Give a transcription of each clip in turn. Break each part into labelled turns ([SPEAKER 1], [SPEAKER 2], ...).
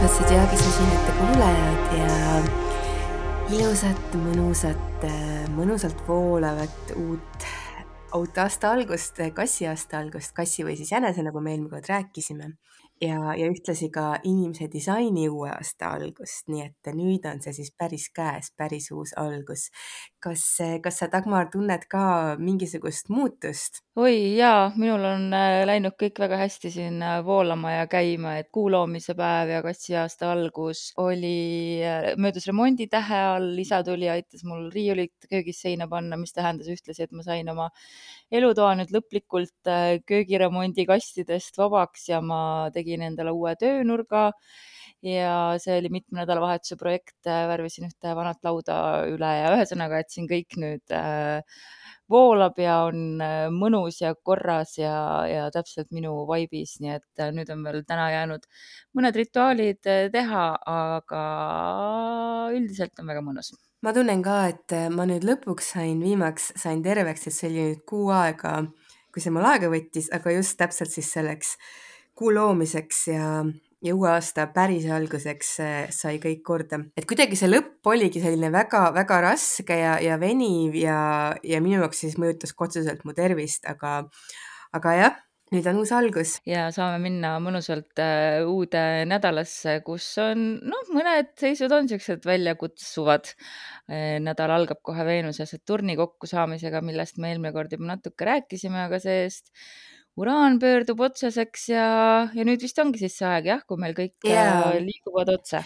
[SPEAKER 1] tere, armsad jaagisosinete kuulajad ja ilusat, mõnusat, mõnusalt voolavat uut, uut aasta algust, kassiaasta algust, kassi või siis jänese, nagu me eelmine kord rääkisime ja, ja ühtlasi ka inimese disaini uue aasta algust, nii et nüüd on see siis päris käes, päris uus algus. Kas, kas sa, Dagmar, tunned ka mingisugust muutust?
[SPEAKER 2] oi jaa, minul on äh, läinud kõik väga hästi siin äh, voolama ja käima, et kuu loomise päev ja kassiaasta algus oli, äh, möödus remonditähe all, isa tuli ja aitas mul riiulit köögis seina panna, mis tähendas ühtlasi, et ma sain oma elutoa nüüd lõplikult köögiremondi kastidest vabaks ja ma tegin endale uue töönurga ja see oli mitme nädalavahetuse projekt, äh, värvisin ühte vanat lauda üle ja ühesõnaga, et siin kõik nüüd äh, voolab ja on mõnus ja korras ja, ja täpselt minu vaibis, nii et nüüd on veel täna jäänud mõned rituaalid teha, aga üldiselt on väga mõnus.
[SPEAKER 1] Ma tunnen ka, et äh, ma nüüd lõpuks sain viimaks, sain terveks, et see oli nüüd kuu aega, kui see mul aega võttis, aga just täpselt siis selleks kuu loomiseks ja, ja uue aasta päris alguseks äh, sai kõik korda. et kuidagi see lõpp oligi selline väga-väga raske ja, ja veniv ja, ja minu jaoks siis mõjutas ka otseselt mu tervist, aga, aga jah nüüd on uus algus.
[SPEAKER 2] ja saame minna mõnusalt äh, uude nädalasse, kus on noh, mõned seisud on siuksed väljakutsuvad äh,. nädal algab kohe Veenuse Saturni kokkusaamisega, millest me eelmine kord juba natuke rääkisime, aga see-eest uraan pöördub otseseks ja, ja nüüd vist ongi siis see aeg jah, kui meil kõik yeah. Äh, liiguvad otse.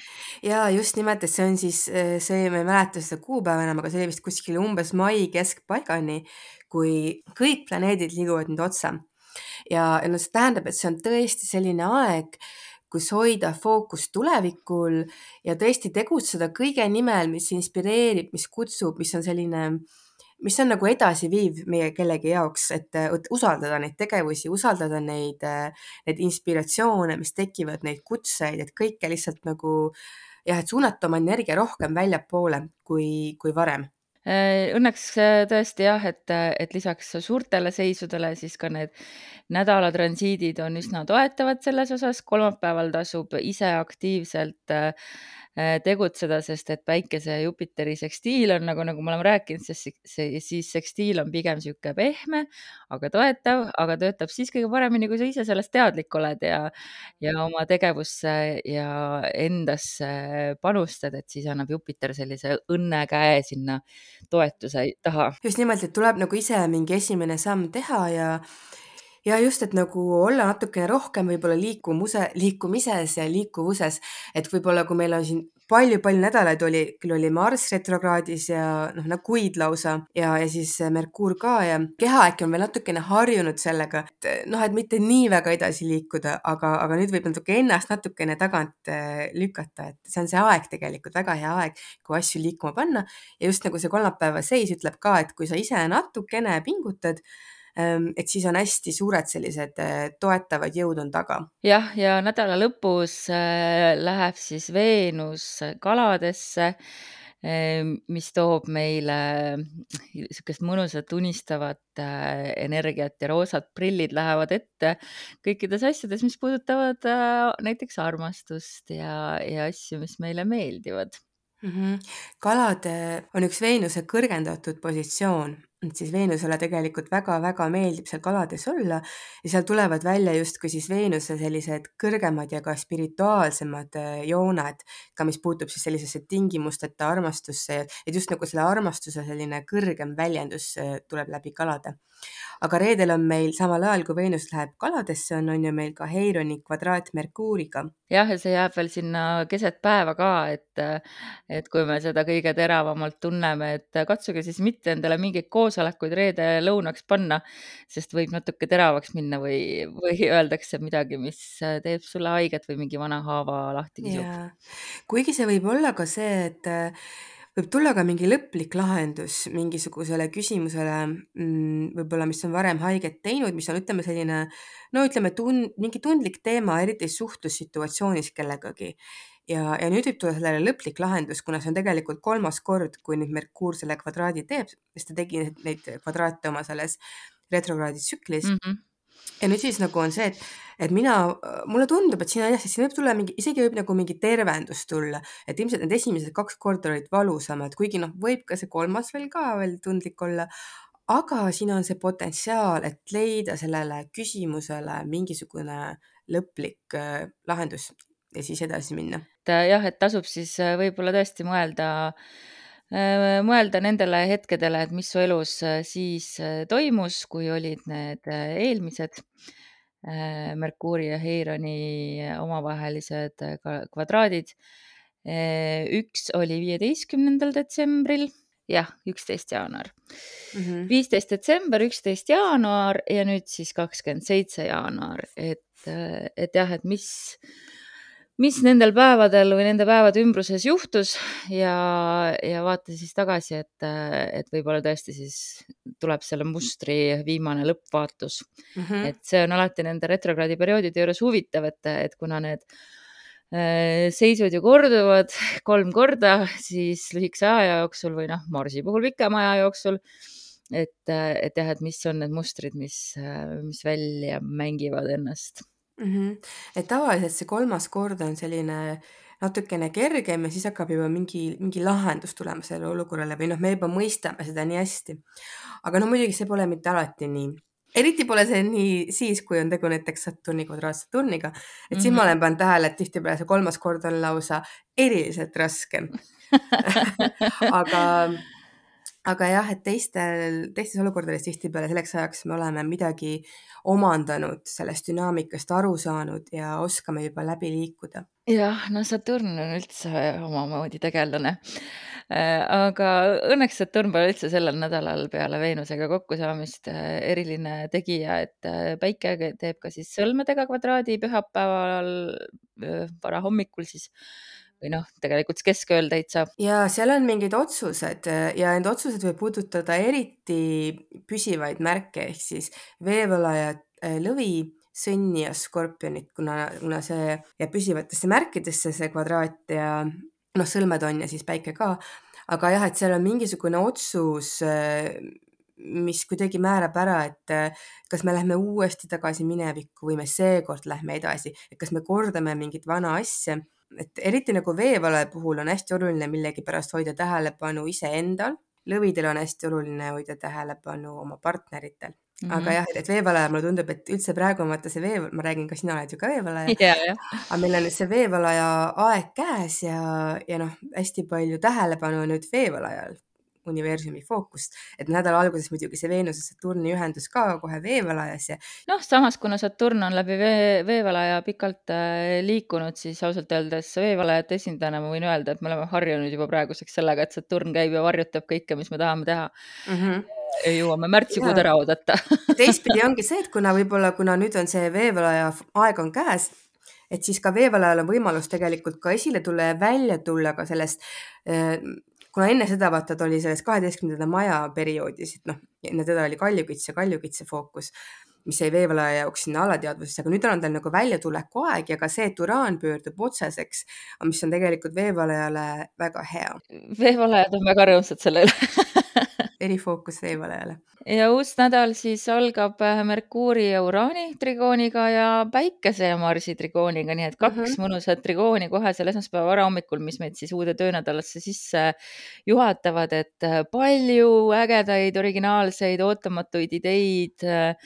[SPEAKER 1] ja just nimelt, et see on siis äh, see, ma ei mäleta seda kuupäeva enam, aga see oli vist kuskil umbes mai keskpaigani, kui kõik planeedid liiguvad nüüd otse ja, ja no see tähendab, et see on tõesti selline aeg, kus hoida fookust tulevikul ja tõesti tegutseda kõige nimel, mis inspireerib, mis kutsub, mis on selline, mis on nagu edasiviiv meie kellegi jaoks, et usaldada neid tegevusi, usaldada neid, neid inspiratsioone, mis tekivad, neid kutseid, et kõike lihtsalt nagu jah, et suunata oma energia rohkem väljapoole kui, kui varem
[SPEAKER 2] Äh, õnneks äh, tõesti jah, et, et lisaks suurtele seisudele siis ka need nädalatransiidid on üsna toetavad selles osas. kolmapäeval tasub ise aktiivselt äh, tegutseda, sest et päikese ja Jupiteri sekstiil on nagu, nagu me oleme rääkinud, sest see, siis sekstiil on pigem niisugune pehme, aga toetav, aga töötab siis kõige paremini, kui sa ise sellest teadlik oled ja, ja oma tegevusse ja endasse panustad, et siis annab Jupiter sellise õnnekäe sinna toetuse taha.
[SPEAKER 1] just nimelt, et tuleb nagu ise mingi esimene samm teha ja ja just, et nagu olla natukene rohkem võib-olla liikumuse, liikumises ja liikuvuses, et võib-olla kui meil on siin palju-palju nädalaid oli, küll oli Marss retrokraadis ja noh, nagu kuid lausa ja, ja siis Merkuur ka ja keha äkki on veel natukene harjunud sellega, et noh, et mitte nii väga edasi liikuda, aga, aga nüüd võib natuke ennast natukene tagant äh, lükata, et see on see aeg tegelikult, väga hea aeg, kui asju liikuma panna. Ja just nagu see kolmapäeva seis ütleb ka, et kui sa ise natukene pingutad et siis on hästi suured sellised äh, toetavad jõud on taga.
[SPEAKER 2] jah, ja nädala lõpus äh, läheb siis Veenus kaladesse, ehm, mis toob meile niisugust mõnusat unistavat äh, energiat ja roosad prillid lähevad ette kõikides asjades, mis puudutavad näiteks armastust ja, ja asju, mis meile meeldivad
[SPEAKER 1] mm. -hmm. kalad on üks Veenuse kõrgendatud positsioon siis Veenusele tegelikult väga-väga meeldib seal kalades olla. Ja seal tulevad välja justkui siis Veenuse sellised kõrgemad ja ka spirituaalsemad äh, jooned, ka mis puutub siis sellisesse tingimusteta armastusse, et just nagu selle armastuse selline kõrgem väljendus äh, tuleb läbi kalade. Aga reedel on meil samal ajal, kui Veenus läheb kaladesse, on, on ju meil ka Heironi kvadraat Merkuuriga.
[SPEAKER 2] jah, ja see jääb veel sinna keset päeva ka, et, et kui me seda kõige teravamalt tunneme, et katsuge siis mitte endale mingeid koosolekuid reede lõunaks panna, sest võib natuke teravaks minna või, või öeldakse midagi, mis teeb sulle haiget või mingi vana haava lahti kisub.
[SPEAKER 1] kuigi see võib olla ka see, et võib tulla ka mingi lõplik lahendus mingisugusele küsimusele, mm, võib-olla, mis on varem haiget teinud, mis on, ütleme, selline no ütleme, tun-, mingi tundlik teema, eriti suhtlussituatsioonis kellegagi. Ja, ja nüüd võib tulla sellele lõplik lahendus, kuna see on tegelikult kolmas kord, kui nüüd Merkuur selle kvadraadi teeb, sest ta tegi neid kvadraate oma selles retrokraadi tsüklis mm. -hmm ja nüüd siis nagu on see, et, et mina, mulle tundub, et siin jah, siin võib tulla mingi, isegi võib nagu mingi tervendus tulla, et ilmselt need esimesed kaks korda olid valusamad, kuigi noh, võib ka see kolmas veel ka veel tundlik olla. aga siin on see potentsiaal, et leida sellele küsimusele mingisugune lõplik äh, lahendus ja siis edasi minna.
[SPEAKER 2] et äh, jah, et tasub siis äh, võib-olla tõesti mõelda äh, mõelda nendele hetkedele, et mis su elus siis toimus, kui olid need eelmised Merkuuri ja Heironi omavahelised kvadraadid. üks oli viieteistkümnendal detsembril, jah, üksteist jaanuar. Mhm. viisteist detsember, üksteist jaanuar ja nüüd siis kakskümmend seitse jaanuar, et, et jah, et mis mis nendel päevadel või nende päevade ümbruses juhtus ja, ja vaata siis tagasi, et, et võib-olla tõesti siis tuleb selle mustri viimane lõppvaatus mm. -hmm. et see on alati nende retrokraadi perioodide juures huvitav, et, et kuna need äh, seisud ju korduvad kolm korda, siis lühikese aja jooksul või noh, Marsi puhul pikema aja jooksul et, et jah, et mis on need mustrid, mis, mis välja mängivad ennast
[SPEAKER 1] -hmm. et tavaliselt see kolmas kord on selline natukene kergem ja siis hakkab juba mingi, mingi lahendus tulema sellele olukorrale või noh, me juba mõistame seda nii hästi. aga no muidugi see pole mitte alati nii eriti pole see nii siis, kui on tegu näiteks Saturni kvadraatse Saturniga, et mm -hmm. ma mhm. olen pannud tähele, et tihtipeale see kolmas kord on lausa eriliselt raske aga aga jah, et teistel, teistes olukordades tihtipeale selleks ajaks me oleme midagi omandanud, sellest dünaamikast aru saanud ja oskame juba läbi liikuda.
[SPEAKER 2] jah, no Saturn on üldse omamoodi tegelane. Äh, aga õnneks Saturn pole üldse sellel nädalal peale Veenusega kokkusaamist äh, eriline tegija, et äh, päike teeb ka siis sõlmedega kvadraadi pühapäeval varahommikul siis või noh, tegelikult keskööl täitsa.
[SPEAKER 1] ja seal on mingid otsused ja need otsused võib puudutada eriti püsivaid märke ehk siis veevõla ja äh, lõvi sõnni ja skorpionit, kuna, kuna see jääb püsivatesse märkidesse, see kvadraat ja noh, sõlmed on ja siis päike ka. aga jah, et seal on mingisugune otsus, äh, mis kuidagi määrab ära, et kas me lähme uuesti tagasi minevikku või me seekord lähme edasi, et kas me kordame mingit vana asja et eriti nagu veevalae puhul on hästi oluline millegipärast hoida tähelepanu iseendal, lõvidel on hästi oluline hoida tähelepanu oma partneritel mm. -hmm. aga jah, et veevalaja, mulle tundub, et üldse praegu on vaata see vee, ma räägin, ka sina oled ju ka veevalaja
[SPEAKER 2] yeah,.
[SPEAKER 1] aga meil on nüüd see veevalaja aeg käes ja, ja noh, hästi palju tähelepanu on nüüd veevalajal universumi fookust, et nädala alguses muidugi see Veenuse Saturni ühendus ka kohe veevalajas ja.
[SPEAKER 2] noh, samas kuna Saturn on läbi vee, veevalaja pikalt äh, liikunud, siis ausalt öeldes veevalajate esindajana ma võin öelda, et me oleme harjunud juba praeguseks sellega, et Saturn käib ja varjutab kõike, mis me tahame teha mm. -hmm jõuame märtsikuud ära oodata
[SPEAKER 1] teistpidi ongi see, et kuna võib-olla, kuna nüüd on see veevalaja aeg on käes, et siis ka veevalajal on võimalus tegelikult ka esile tulla ja välja tulla ka sellest äh, kuna enne seda vaata ta oli selles kaheteistkümnenda maja perioodis, et noh, enne teda oli kaljukits ja kaljukitse fookus, mis jäi veevalaja jaoks sinna alateadvusesse, aga nüüd on tal nagu väljatuleku aeg ja ka see, et uraan pöördub otseseks, mis on tegelikult veevalajale väga hea.
[SPEAKER 2] veevalajad on väga rõõmsad selle üle
[SPEAKER 1] erifookus veevalajale
[SPEAKER 2] ja uus nädal siis algab äh, Merkuuri ja Uraani trigooniga ja Päikese ja Marsi trigooniga, nii et kaks mm -hmm. mõnusat trigooni kohe seal esmaspäeva varahommikul, mis meid siis uude töönädalasse sisse juhatavad, et äh, palju ägedaid, originaalseid, ootamatuid ideid. Äh,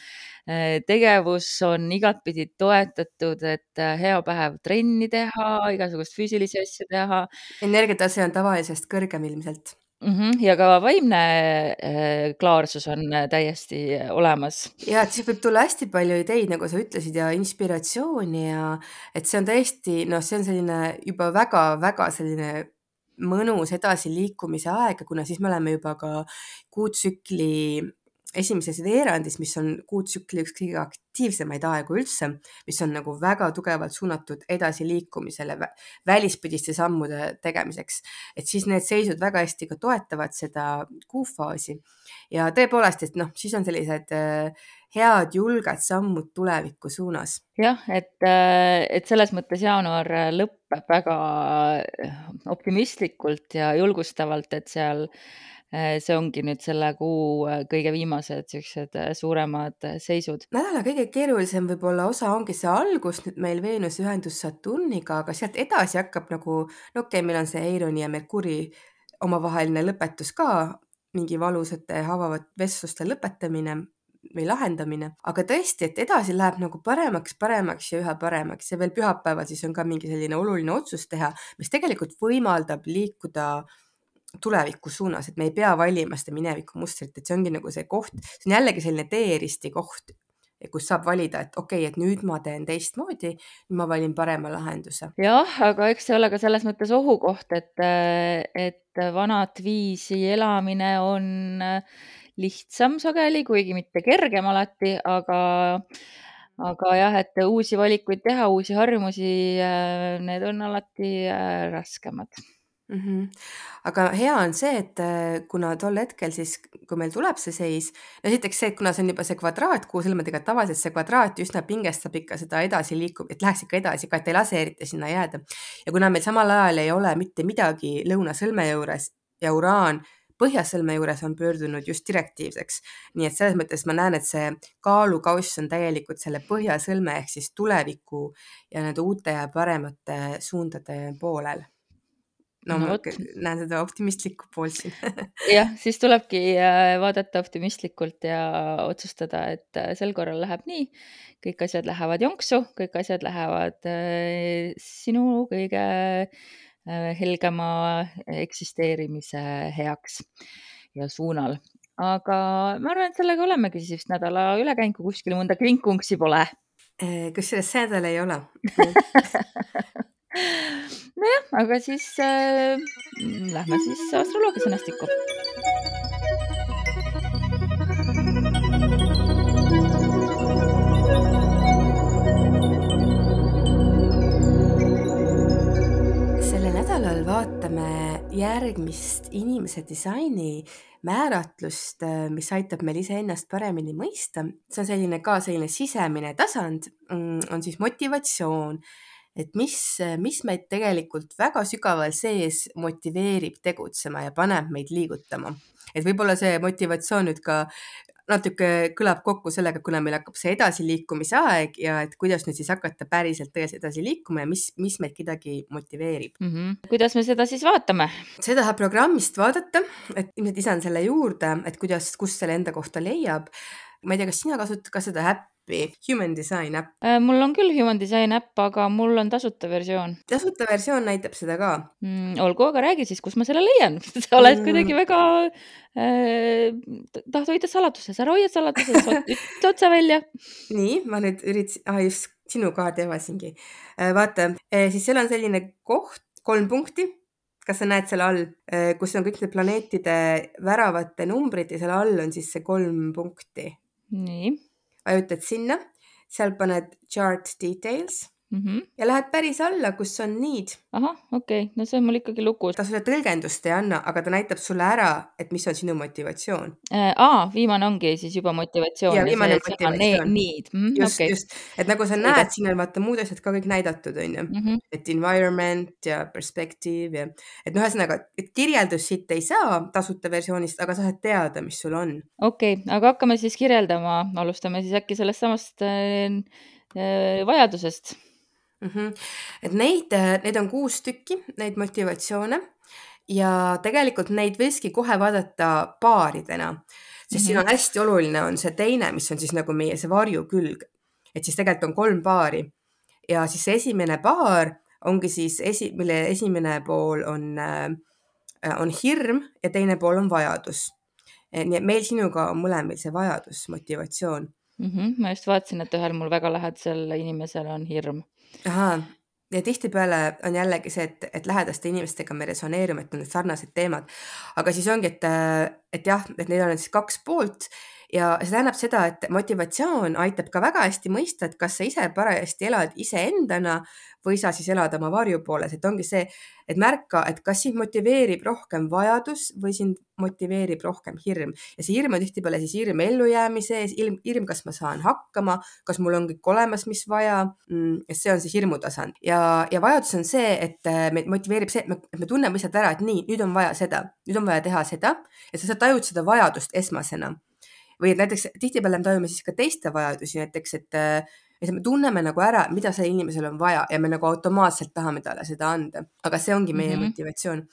[SPEAKER 2] tegevus on igatpidi toetatud, et hea päev trenni teha, igasuguseid füüsilisi asju teha.
[SPEAKER 1] energiatase on tavalisest kõrgem ilmselt
[SPEAKER 2] -hmm. ja ka vaimne äh, klaarsus on äh, täiesti äh, olemas.
[SPEAKER 1] ja et siis võib tulla hästi palju ideid, nagu sa ütlesid ja inspiratsiooni ja et see on täiesti noh, see on selline juba väga-väga selline mõnus edasiliikumise aeg, kuna siis me oleme juba ka kuutsükli esimeses veerandis, mis on kuutsükli üks kõige aktiivsemaid aegu üldse, mis on nagu väga tugevalt suunatud edasiliikumisele, välispidiste sammude tegemiseks. et siis need seisud väga hästi ka toetavad seda kuufaasi ja tõepoolest, et noh, siis on sellised äh, head julged sammud tuleviku suunas.
[SPEAKER 2] jah, et, äh, et selles mõttes jaanuar lõpeb väga optimistlikult ja julgustavalt, et seal see ongi nüüd selle kuu kõige viimased siuksed suuremad seisud.
[SPEAKER 1] nädala kõige keerulisem võib-olla osa ongi see algus nüüd meil Veenuse ühendus Saturniga, aga sealt edasi hakkab nagu, no okei okay,, meil on see Eironi ja Merkuri omavaheline lõpetus ka, mingi valusate haavavate vestluste lõpetamine või lahendamine, aga tõesti, et edasi läheb nagu paremaks, paremaks ja üha paremaks ja veel pühapäeval siis on ka mingi selline oluline otsus teha, mis tegelikult võimaldab liikuda tuleviku suunas, et me ei pea valima seda mineviku mustrit, et see ongi nagu see koht, see on jällegi selline teeristi koht, kus saab valida, et okei okay,, et nüüd ma teen teistmoodi, ma valin parema lahenduse.
[SPEAKER 2] jah, aga eks see ole ka selles mõttes ohukoht, et, et vanat viisi elamine on lihtsam sageli, kuigi mitte kergem alati, aga, aga jah, et uusi valikuid teha, uusi harjumusi, need on alati äh, raskemad
[SPEAKER 1] mm. -hmm. aga hea on see, et äh, kuna tol hetkel siis, kui meil tuleb see seis, no esiteks see, et kuna see on juba see kvadraat kuusõlmedega, tavaliselt see kvadraat üsna pingestab ikka seda edasiliikumist, et läheks ikka edasi, ka et ei lase eriti sinna jääda. ja kuna meil samal ajal ei ole mitte midagi lõunasõlme juures ja uraan põhjasõlme juures on pöördunud just direktiivseks. nii et selles mõttes ma näen, et see kaalukauss on täielikult selle põhjasõlme ehk siis tuleviku ja nende uute ja paremate suundade poolel no, no ma võt. näen seda optimistlikku poolt siin
[SPEAKER 2] jah, siis tulebki äh, vaadata optimistlikult ja otsustada, et äh, sel korral läheb nii, kõik asjad lähevad jonksu, kõik asjad lähevad äh, sinu kõige helgema eksisteerimise heaks ja suunal. aga ma arvan, et sellega olemegi siis nädala üle käinud, kui kuskil mõnda kvinkunksi pole.
[SPEAKER 1] Kusjuures see nädal ei ole
[SPEAKER 2] nojah, aga siis äh, lähme siis astroloogia sõnastikku
[SPEAKER 1] nädalal vaatame järgmist inimese disaini määratlust, mis aitab meil iseennast paremini mõista. see on selline ka selline sisemine tasand, mm, on siis motivatsioon, et mis, mis meid tegelikult väga sügaval sees motiveerib tegutsema ja paneb meid liigutama. et võib-olla see motivatsioon nüüd ka natuke kõlab kokku sellega, kuna meil hakkab see edasiliikumise aeg ja et kuidas nüüd siis hakata päriselt tõesti edasi liikuma ja mis, mis meid kedagi motiveerib
[SPEAKER 2] mm. -hmm. kuidas me seda siis vaatame?
[SPEAKER 1] seda tahab programmist vaadata, et ilmselt lisan selle juurde, et kuidas, kus selle enda kohta leiab. ma ei tea, kas sina kasutad ka seda äppi? Äppi, Human Design äpp.
[SPEAKER 2] Äh, mul on küll Human Design äpp, aga mul on tasuta versioon.
[SPEAKER 1] tasuta versioon näitab seda ka
[SPEAKER 2] mm,? olgu, aga räägi siis, kus ma selle leian sa oled mm. kuidagi väga äh,, tahad hoida saladuses, ära hoia saladuses, ütle otse välja.
[SPEAKER 1] nii, ma nüüd üritasin ah,, just sinu kaardi avasingi äh,. vaata äh,, siis seal on selline koht, kolm punkti kas sa näed seal all, äh, kus on kõik need planeetide väravate numbrid ja seal all on siis see kolm punkti.
[SPEAKER 2] nii
[SPEAKER 1] vajutad sinna, seal paned chart details -hmm. ja lähed päris alla, kus on need.
[SPEAKER 2] ahah, okei okay., no see on mul ikkagi lukus.
[SPEAKER 1] ta sulle tõlgendust ei anna, aga ta näitab sulle ära, et mis on sinu motivatsioon
[SPEAKER 2] äh,. aa, viimane ongi siis juba motivatsioon.
[SPEAKER 1] ja viimane see, motivatsioon.
[SPEAKER 2] Need mm,.
[SPEAKER 1] just okay., just, et nagu sa näed, siin on vaata muud asjad ka kõik näidatud, on ju mm, -hmm. et environment ja perspective ja et noh, ühesõnaga, et kirjeldust siit ei saa tasuta versioonist, aga sa saad teada, mis sul on.
[SPEAKER 2] okei okay,, aga hakkame siis kirjeldama, alustame siis äkki sellest samast äh, äh, vajadusest
[SPEAKER 1] mm. -hmm. et neid, äh, neid on kuus tükki, neid motivatsioone ja tegelikult neid võikski kohe vaadata paaridena, sest mm -hmm. siin on hästi oluline, on see teine, mis on siis nagu meie see varjukülg. et siis tegelikult on kolm paari ja siis see esimene paar ongi siis esi, mille esimene pool on äh,, on hirm ja teine pool on vajadus. nii et meil sinuga on mõlemil see vajadus, motivatsioon
[SPEAKER 2] mm. -hmm. ma just vaatasin, et ühel mul väga lähedasel inimesel on hirm
[SPEAKER 1] ahaa, ja tihtipeale on jällegi see, et, et lähedaste inimestega me resoneerume, et on need sarnased teemad. aga siis ongi, et, et jah, et neil on siis kaks poolt ja see tähendab seda, et motivatsioon aitab ka väga hästi mõista, et kas sa ise parajasti elad iseendana või sa siis elad oma varju pooles, et ongi see, et märka, et kas sind motiveerib rohkem vajadus või sind motiveerib rohkem hirm. Ja see hirm on tihtipeale siis hirm ellujäämise ees, hirm, hirm, kas ma saan hakkama, kas mul on kõik olemas, mis vaja. Mm,. et see on see hirmu tasand ja, ja vajadus on see, et meid motiveerib see, et me, me tunneme lihtsalt ära, et nii, nüüd on vaja seda, nüüd on vaja teha seda. Ja sa tajud seda vajadust esmasena või et näiteks tihtipeale me tajume siis ka teiste vajadusi, näiteks et et me tunneme nagu ära, mida sellel inimesel on vaja ja me nagu automaatselt tahame talle seda anda, aga see ongi meie mm -hmm. motivatsioon.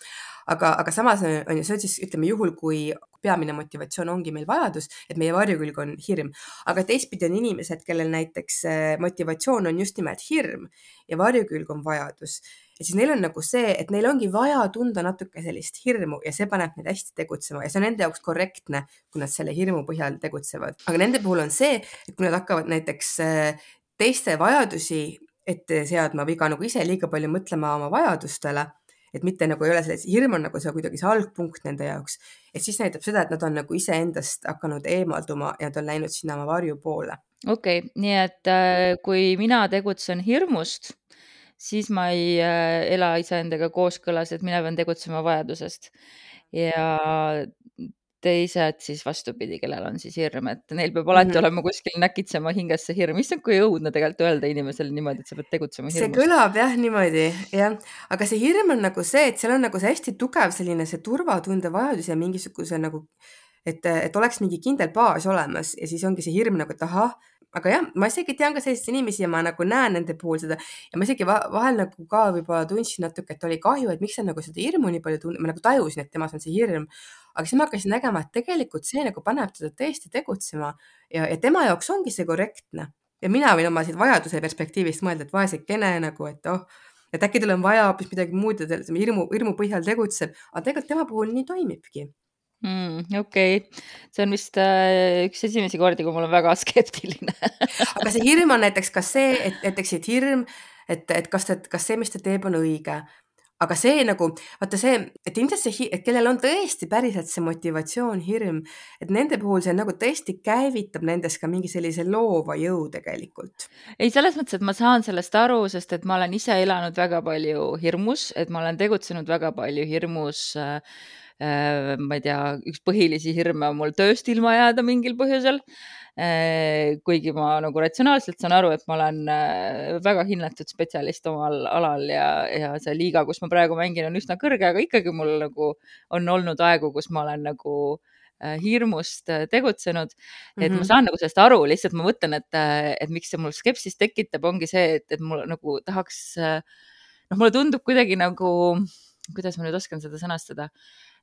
[SPEAKER 1] aga, aga samas on ju, see on siis ütleme juhul, kui peamine motivatsioon ongi meil vajadus, et meie varjukülg on hirm, aga teistpidi on inimesed, kellel näiteks motivatsioon on just nimelt hirm ja varjukülg on vajadus ja siis neil on nagu see, et neil ongi vaja tunda natuke sellist hirmu ja see paneb neid hästi tegutsema ja see on nende jaoks korrektne, kui nad selle hirmu põhjal tegutsevad. aga nende puhul on see, et kui nad hakkavad näiteks äh, teiste vajadusi ette seadma või ka nagu ise liiga palju mõtlema oma vajadustele, et mitte nagu ei ole selles, hirm on nagu see kuidagi see algpunkt nende jaoks, et siis näitab seda, et nad on nagu iseendast hakanud eemalduma ja nad on läinud sinna oma varju poole.
[SPEAKER 2] okei okay,, nii et äh, kui mina tegutsen hirmust siis ma ei äh, ela iseendaga kooskõlas, et mina pean tegutsema vajadusest. ja teised siis vastupidi, kellel on siis hirm, et neil peab alati mm -hmm. olema kuskil näkitsema hinges see hirm. issand, kui õudne tegelikult öelda inimesele niimoodi, et sa pead tegutsema
[SPEAKER 1] hirmust. see kõlab jah niimoodi, jah, aga see hirm on nagu see, et seal on nagu see hästi tugev selline see turvatunde vajadus ja mingisuguse nagu, et, et oleks mingi kindel baas olemas ja siis ongi see hirm nagu, et ahah aga jah, ma isegi tean ka selliseid inimesi ja ma nagu näen nende puhul seda. Ja ma isegi vahel nagu ka võib-olla tundsin natuke, et oli kahju, et miks ta nagu seda hirmu nii palju tunneb, ma nagu tajusin, et temas on see hirm. aga siis ma hakkasin nägema, et tegelikult see nagu paneb teda tõesti tegutsema ja, ja tema jaoks ongi see korrektne. Ja mina võin oma vajaduse perspektiivist mõelda, et vaesekene nagu, et oh, et äkki tal on vaja hoopis midagi muud ja ta hirmu, hirmu põhjal tegutseb, aga tegelikult tema puhul nii toimibki
[SPEAKER 2] mm,. okei see on vist äh, üks esimesi kordi, kui ma olen väga skeptiline
[SPEAKER 1] aga see hirm on näiteks ka see, et näiteks, et hirm, et, et kas ta, kas see, mis ta teeb, on õige aga see nagu, vaata see, et ilmselt see, et kellel on tõesti päriselt see motivatsioon, hirm, et nende puhul see nagu tõesti käivitab nendes ka mingi sellise loova jõu tegelikult.
[SPEAKER 2] ei, selles mõttes, et ma saan sellest aru, sest et ma olen ise elanud väga palju hirmus, et ma olen tegutsenud väga palju hirmus Äh, ma ei tea, üks põhilisi hirme on mul tööst ilma jääda mingil põhjusel. Äh, kuigi ma nagu ratsionaalselt saan aru, et ma olen äh, väga hinnatud spetsialist omal alal ja, ja see liiga, kus ma praegu mängin, on üsna kõrge, aga ikkagi mul nagu on olnud aegu, kus ma olen nagu hirmust tegutsenud, et mm -hmm. ma mhm. saan nagu sellest aru, lihtsalt ma mõtlen, et, et miks see mul skepsist tekitab, ongi see, et, et mul nagu tahaks, noh, mulle tundub kuidagi nagu, kuidas ma nüüd oskan seda sõnastada äh,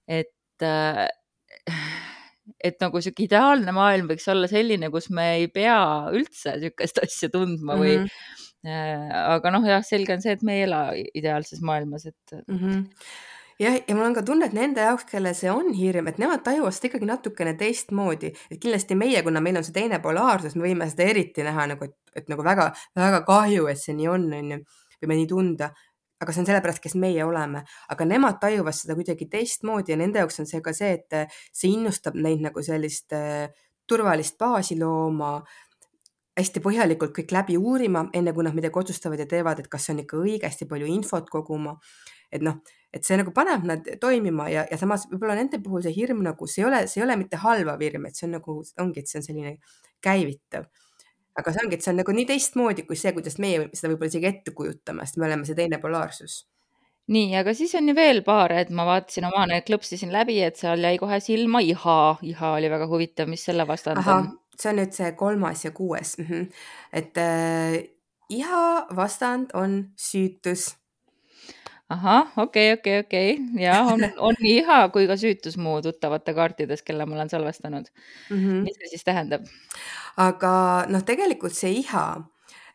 [SPEAKER 2] et nagu sihuke ideaalne maailm võiks olla selline, kus me ei pea üldse sihukest asja tundma või mm. -hmm. aga noh, jah, selge on see, et me ei ela ideaalses maailmas, et
[SPEAKER 1] mm. -hmm jah, ja mul on ka tunne, et nende jaoks, kellel see on hirm, et nemad tajuvad seda ikkagi natukene teistmoodi, et kindlasti meie, kuna meil on see teine polaarsus, me võime seda eriti näha nagu, et, et nagu väga-väga kahju, et see nii on, onju, võime nii tunda aga see on sellepärast, kes meie oleme, aga nemad tajuvad seda kuidagi teistmoodi ja nende jaoks on see ka see, et äh, see innustab neid nagu sellist äh, turvalist baasi looma, hästi põhjalikult kõik läbi uurima, enne kui nad midagi otsustavad ja teevad, et kas see on ikka õige, hästi palju infot koguma. et noh, et see nagu paneb nad toimima ja, ja samas võib-olla nende puhul see hirm nagu, see ei ole, see ei ole mitte halvav hirm, et see on nagu, ongi, et see on selline käivitav aga see ongi, et see on nagu nii teistmoodi kui see, kuidas meie seda võib-olla isegi ette kujutame, sest me oleme see teine polaarsus.
[SPEAKER 2] nii, aga siis on ju veel paar, et ma vaatasin omane, klõpsisin läbi, et seal jäi kohe silma iha, iha oli väga huvitav, mis selle vastand
[SPEAKER 1] Aha, on? see on nüüd see kolmas ja kuues mm. -hmm. et äh, iha vastand on süütus
[SPEAKER 2] ahah, okei, okei, okei ja on, on nii iha kui ka süütus mu tuttavate kaartides, kelle ma olen salvestanud. -hmm. mis see siis tähendab?
[SPEAKER 1] aga noh, tegelikult see iha,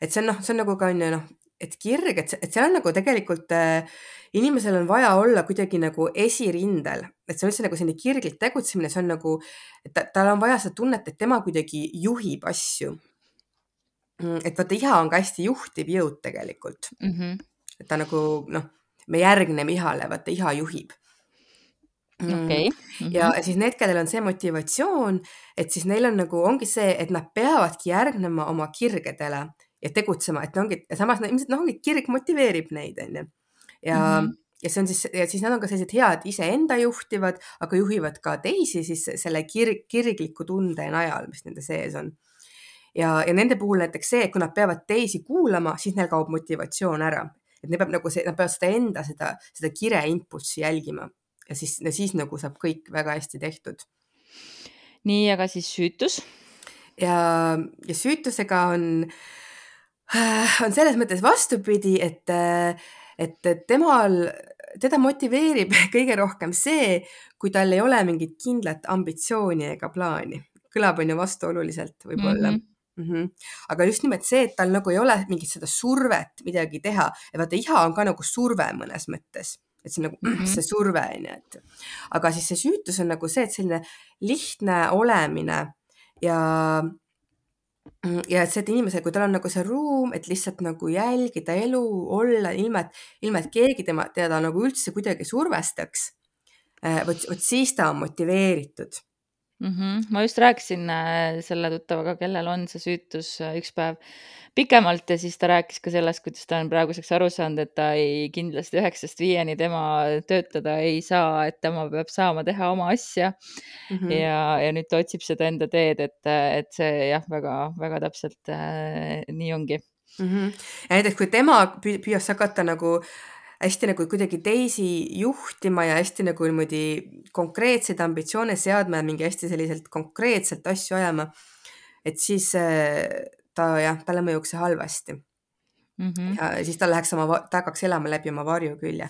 [SPEAKER 1] et see on noh, see on nagu ka on ju noh, et kirg, et, et seal on nagu tegelikult äh, inimesel on vaja olla kuidagi nagu esirindel, et see on üldse nagu selline kirglik tegutsemine, see on nagu, et ta, tal on vaja seda tunnet, et tema kuidagi juhib asju. Mm, et vaata, iha on ka hästi juhtiv jõud tegelikult. -hmm. et ta nagu noh, me järgneme ihale, vaata iha juhib
[SPEAKER 2] okei
[SPEAKER 1] mm.. ja
[SPEAKER 2] mhm.
[SPEAKER 1] siis need, kellel on see motivatsioon, et siis neil on nagu, ongi see, et nad peavadki järgnema oma kirgedele ja tegutsema, et ongi, samas ilmselt noh, ongi kirg motiveerib neid, onju. ja mm, -hmm. ja see on siis, ja siis nad on ka sellised head iseenda juhtivad, aga juhivad ka teisi siis selle kirg, kirgliku tunde najal, mis nende sees on ja, ja nende puhul näiteks see, et kui nad peavad teisi kuulama, siis neil kaob motivatsioon ära, et neil peab nagu see, nad peavad seda enda, seda, seda kire impulssi jälgima ja siis, siis nagu saab kõik väga hästi tehtud.
[SPEAKER 2] nii, aga siis süütus?
[SPEAKER 1] ja, ja süütusega on, on selles mõttes vastupidi, et, et temal, teda motiveerib kõige rohkem see, kui tal ei ole mingit kindlat ambitsiooni ega plaani. kõlab on ju vastuoluliselt võib-olla mm. -hmm. Mm -hmm. aga just nimelt see, et tal nagu ei ole mingit seda survet midagi teha ja vaata, iha on ka nagu surve mõnes mõttes et see on nagu mm -hmm. see surve on ju, et aga siis see süütus on nagu see, et selline lihtne olemine ja ja et see, et inimesel, kui tal on nagu see ruum, et lihtsalt nagu jälgida elu, olla ilma, et ilma, et keegi tema, teda nagu üldse kuidagi survestaks. Eh, vot, vot siis ta on motiveeritud
[SPEAKER 2] -hmm. ma just rääkisin äh, selle tuttavaga, kellel on see süütus äh, üks päev pikemalt ja siis ta rääkis ka sellest, kuidas ta on praeguseks aru saanud, et ta ei kindlasti üheksast viieni tema töötada ei saa, et tema peab saama teha oma asja. -hmm. ja, ja nüüd ta otsib seda enda teed, et, et see jah, väga-väga täpselt äh, nii ongi
[SPEAKER 1] mm. -hmm. ja näiteks, kui tema püüaks hakata nagu äh, hästi nagu kuidagi teisi juhtima ja hästi nagu niimoodi konkreetseid ambitsioone seadma ja mingi hästi selliselt konkreetselt asju ajama. et siis äh, ta jah, talle mõjuks see halvasti mm. -hmm. ja siis ta läheks oma, ta hakkaks elama läbi oma varjukülje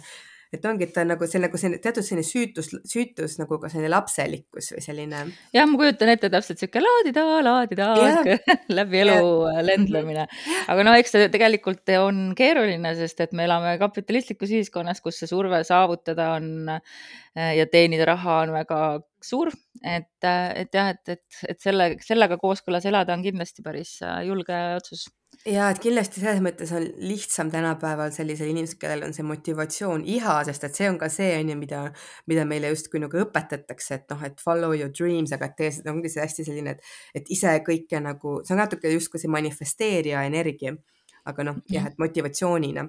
[SPEAKER 1] et ongi, et ta on nagu see nagu selline teatud selline süütus, süütus nagu ka selline lapselikkus või selline.
[SPEAKER 2] jah, ma kujutan ette täpselt sihuke laadida, laadida läbi elu ja. lendlemine. Aga no eks see tegelikult on keeruline, sest et me elame kapitalistlikus ühiskonnas, kus see surve saavutada on ja teenida raha on väga suur, et, et jah, et, et, et selle, sellega kooskõlas elada on kindlasti päris julge otsus
[SPEAKER 1] ja et kindlasti selles mõttes on lihtsam tänapäeval sellisel inimesel, kellel on see motivatsioon, iha, sest et see on ka see on ju, mida, mida meile justkui nagu õpetatakse, et noh, et follow your dreams, aga tee seda, ongi see hästi selline, et, et ise kõike nagu, see on natuke justkui see manifesteerija energia. aga noh, jah, mhm. et motivatsioonina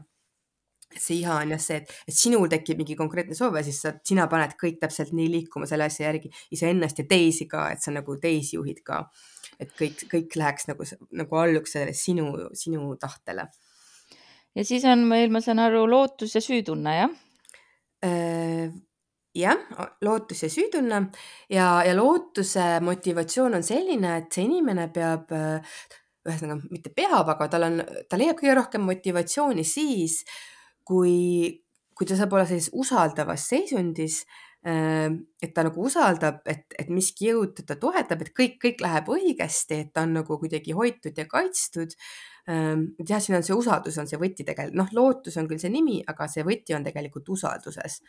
[SPEAKER 1] see iha on jah see, et, et sinul tekib mingi konkreetne soov ja siis sa, sina paned kõik täpselt nii liikuma selle asja järgi iseennast ja teisi ka, et sa nagu teisi juhid ka et kõik, kõik läheks nagu, nagu alluks sellele sinu, sinu tahtele.
[SPEAKER 2] ja siis on meil, ma saan aru, lootus ja süütunne, jah?
[SPEAKER 1] Äh, jah, lootus ja süütunne ja, ja lootuse motivatsioon on selline, et see inimene peab, ühesõnaga mitte peab, aga tal on, ta leiab kõige rohkem motivatsiooni siis, kui, kui ta saab olla sellises usaldavas seisundis Ehm, et ta nagu usaldab, et, et miski jõud teda toetab, et kõik, kõik läheb õigesti, et ta on nagu kuidagi hoitud ja kaitstud. Ehm, et jah, siin on see usaldus on see võti tegelikult, noh, lootus on küll see nimi, aga see võti on tegelikult usalduses.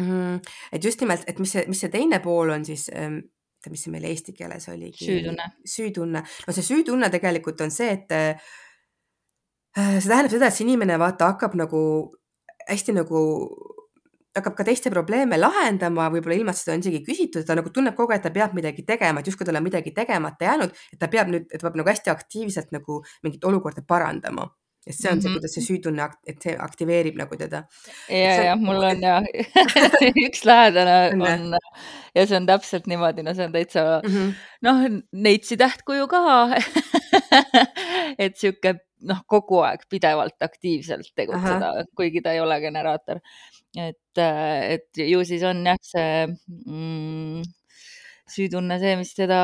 [SPEAKER 1] Mm, et just nimelt, et mis see, mis see teine pool on siis, ehm, mis see meil eesti keeles oligi?
[SPEAKER 2] süütunne.
[SPEAKER 1] süütunne, no see süütunne tegelikult on see, et äh, see tähendab seda, et see inimene vaata hakkab nagu hästi nagu hakkab ka teiste probleeme lahendama, võib-olla ilma, et seda on isegi küsitud, ta nagu tunneb kogu aeg, et ta peab midagi tegema, et justkui tal on midagi tegemata jäänud, et ta peab nüüd, et ta peab nagu hästi aktiivselt nagu mingit olukorda parandama ja see on see, kuidas see süütunne, et see aktiveerib nagu teda.
[SPEAKER 2] ja, ja mul on ja üks lähedane on ja see on täpselt niimoodi, no see on täitsa mm -hmm. noh, neitsi tähtkuju ka et sihuke noh, kogu aeg pidevalt aktiivselt tegutseda, kuigi ta ei ole generaator. et, et ju siis on jah, see mm, süütunne see, mis teda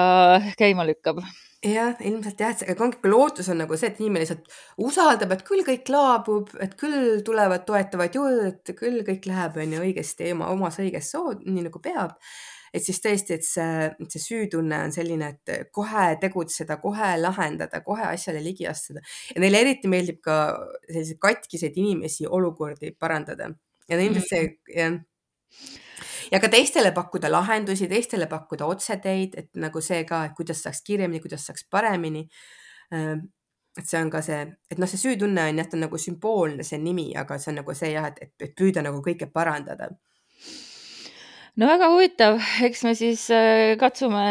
[SPEAKER 2] käima lükkab.
[SPEAKER 1] Jah, ilmselt jah, et aga ongi, lootus on nagu see, et inimene lihtsalt usaldab, et küll kõik laabub, et küll tulevad toetavad jõud, et küll kõik läheb, on ju, õigesti oma, omas õiges sood, nii nagu peab et siis tõesti, et see, see süütunne on selline, et kohe tegutseda, kohe lahendada, kohe asjale ligi astuda ja neile eriti meeldib ka selliseid katkiseid inimesi olukordi parandada ja ilmselt see mm. jah ja ka teistele pakkuda lahendusi, teistele pakkuda otseteid, et nagu see ka, et kuidas saaks kiiremini, kuidas saaks paremini. Ehm, et see on ka see, et noh, see süütunne on jah, ta on nagu sümboolne, see nimi, aga see on nagu see jah, et, et, et püüda nagu kõike parandada
[SPEAKER 2] no väga huvitav, eks me siis äh, katsume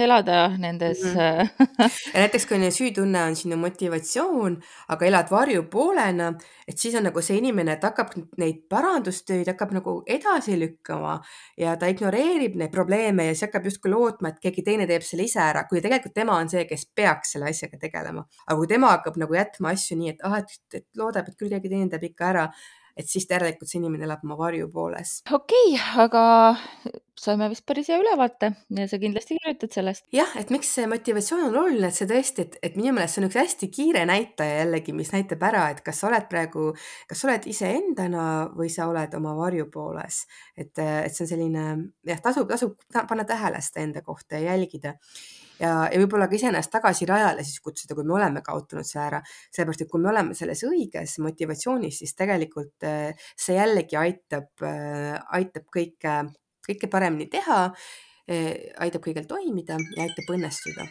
[SPEAKER 2] elada nendes
[SPEAKER 1] Mhm.
[SPEAKER 2] äh,
[SPEAKER 1] ja näiteks, kui süütunne on sinu motivatsioon, aga elad varjupoolena, et siis on nagu see inimene, et hakkab neid parandustöid hakkab nagu edasi lükkama ja ta ignoreerib neid probleeme ja siis hakkab justkui lootma, et keegi teine teeb selle ise ära, kui tegelikult tema on see, kes peaks selle asjaga tegelema. aga kui tema hakkab nagu jätma asju nii, et ah, et, et loodab, et küll keegi teine teeb ikka ära, et siis järelikult see inimene elab oma varjupooles.
[SPEAKER 2] okei okay,, aga saime vist päris hea ülevaate ja sa kindlasti kirjutad sellest.
[SPEAKER 1] jah, et miks see motivatsioon on oluline, et see tõesti, et, et minu meelest see on üks hästi kiire näitaja jällegi, mis näitab ära, et kas sa oled praegu, kas sa oled iseendana või sa oled oma varjupooles. et, et see on selline jah, tasub, tasub panna tähele seda enda kohta ja jälgida ja, ja võib-olla ka iseennast tagasi rajale siis kutsuda, kui me oleme kaotanud selle ära, sellepärast et kui me oleme selles õiges motivatsioonis, siis tegelikult eh, see jällegi aitab, eh, aitab kõike, kõike paremini teha, eh, aitab kõigil toimida ja aitab õnnestuda.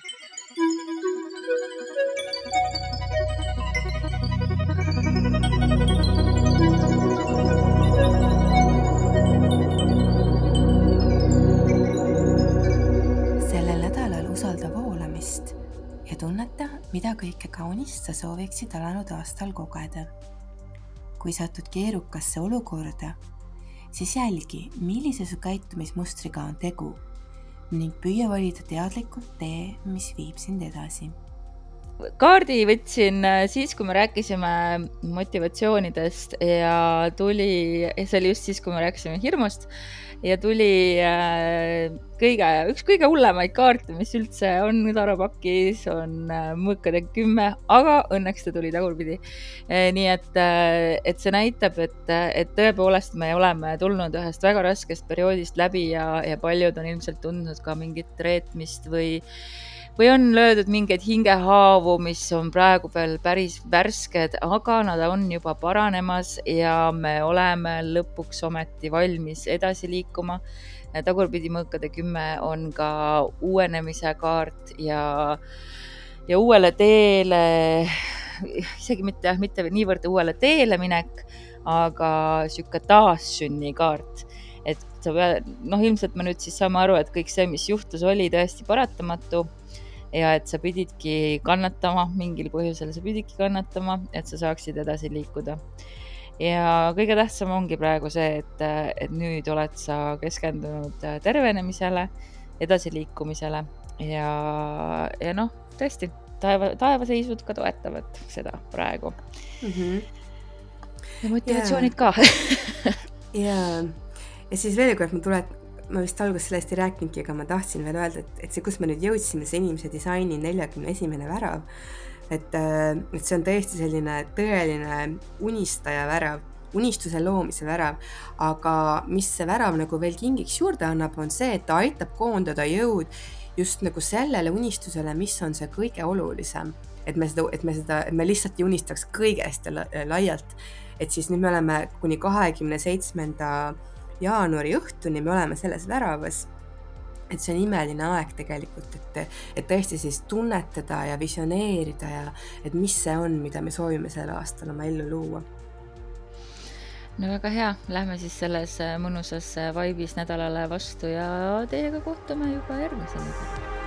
[SPEAKER 1] Voolamist ja tunneta, mida kõike kaunist sa sooviksid alanud aastal kogeda. kui satud keerukasse olukorda, siis jälgi, millise su käitumismustriga on tegu ning püüa valida teadlikult tee, mis viib sind edasi
[SPEAKER 2] kaardi võtsin äh, siis, kui me rääkisime motivatsioonidest ja tuli, see oli just siis, kui me rääkisime hirmust ja tuli äh, kõige, üks kõige hullemaid kaarte, mis üldse on taropakis, on äh, mõõkade kümme, aga õnneks ta tuli tagurpidi. nii et, et see näitab, et, et tõepoolest me oleme tulnud ühest väga raskest perioodist läbi ja, ja paljud on ilmselt tundnud ka mingit reetmist või või on löödud mingeid hingehaavu, mis on praegu veel päris värsked, aga nad on juba paranemas ja me oleme lõpuks ometi valmis edasi liikuma. tagurpidi mõõkade kümme on ka uuenemise kaart ja, ja uuele teele, isegi mitte mitte niivõrd uuele teele minek, aga sihuke taassünnikaart et sa pead, noh, ilmselt me nüüd siis saame aru, et kõik see, mis juhtus, oli tõesti paratamatu ja et sa pididki kannatama, mingil põhjusel sa pididki kannatama, et sa saaksid edasi liikuda. ja kõige tähtsam ongi praegu see, et, et nüüd oled sa keskendunud tervenemisele, edasiliikumisele ja, ja noh, tõesti, taeva, taevaseisud ka toetavad seda praegu mm. -hmm. ja motivatsioonid yeah. ka
[SPEAKER 1] ja, ja siis veel kord ma tulet-, ma vist alguses sellest ei rääkinudki, aga ma tahtsin veel öelda, et, et see, kus me nüüd jõudsime, see inimese disaini neljakümne esimene värav, et, äh, et see on tõesti selline tõeline unistaja värav, unistuse loomise värav, aga mis see värav nagu veel kingiks juurde annab, on see, et ta aitab koondada jõud just nagu sellele unistusele, mis on see kõige olulisem. et me seda, et me seda, et me lihtsalt ei unistaks kõigest ja laialt. et siis nüüd me oleme kuni kahekümne seitsmenda jaanuari õhtuni me oleme selles väravas. et see on imeline aeg tegelikult, et, et tõesti siis tunnetada ja visioneerida ja et mis see on, mida me soovime sel aastal oma ellu luua
[SPEAKER 2] no väga hea, lähme siis selles mõnusas vaibis nädalale vastu ja teiega kohtume juba järgmisel nädalal.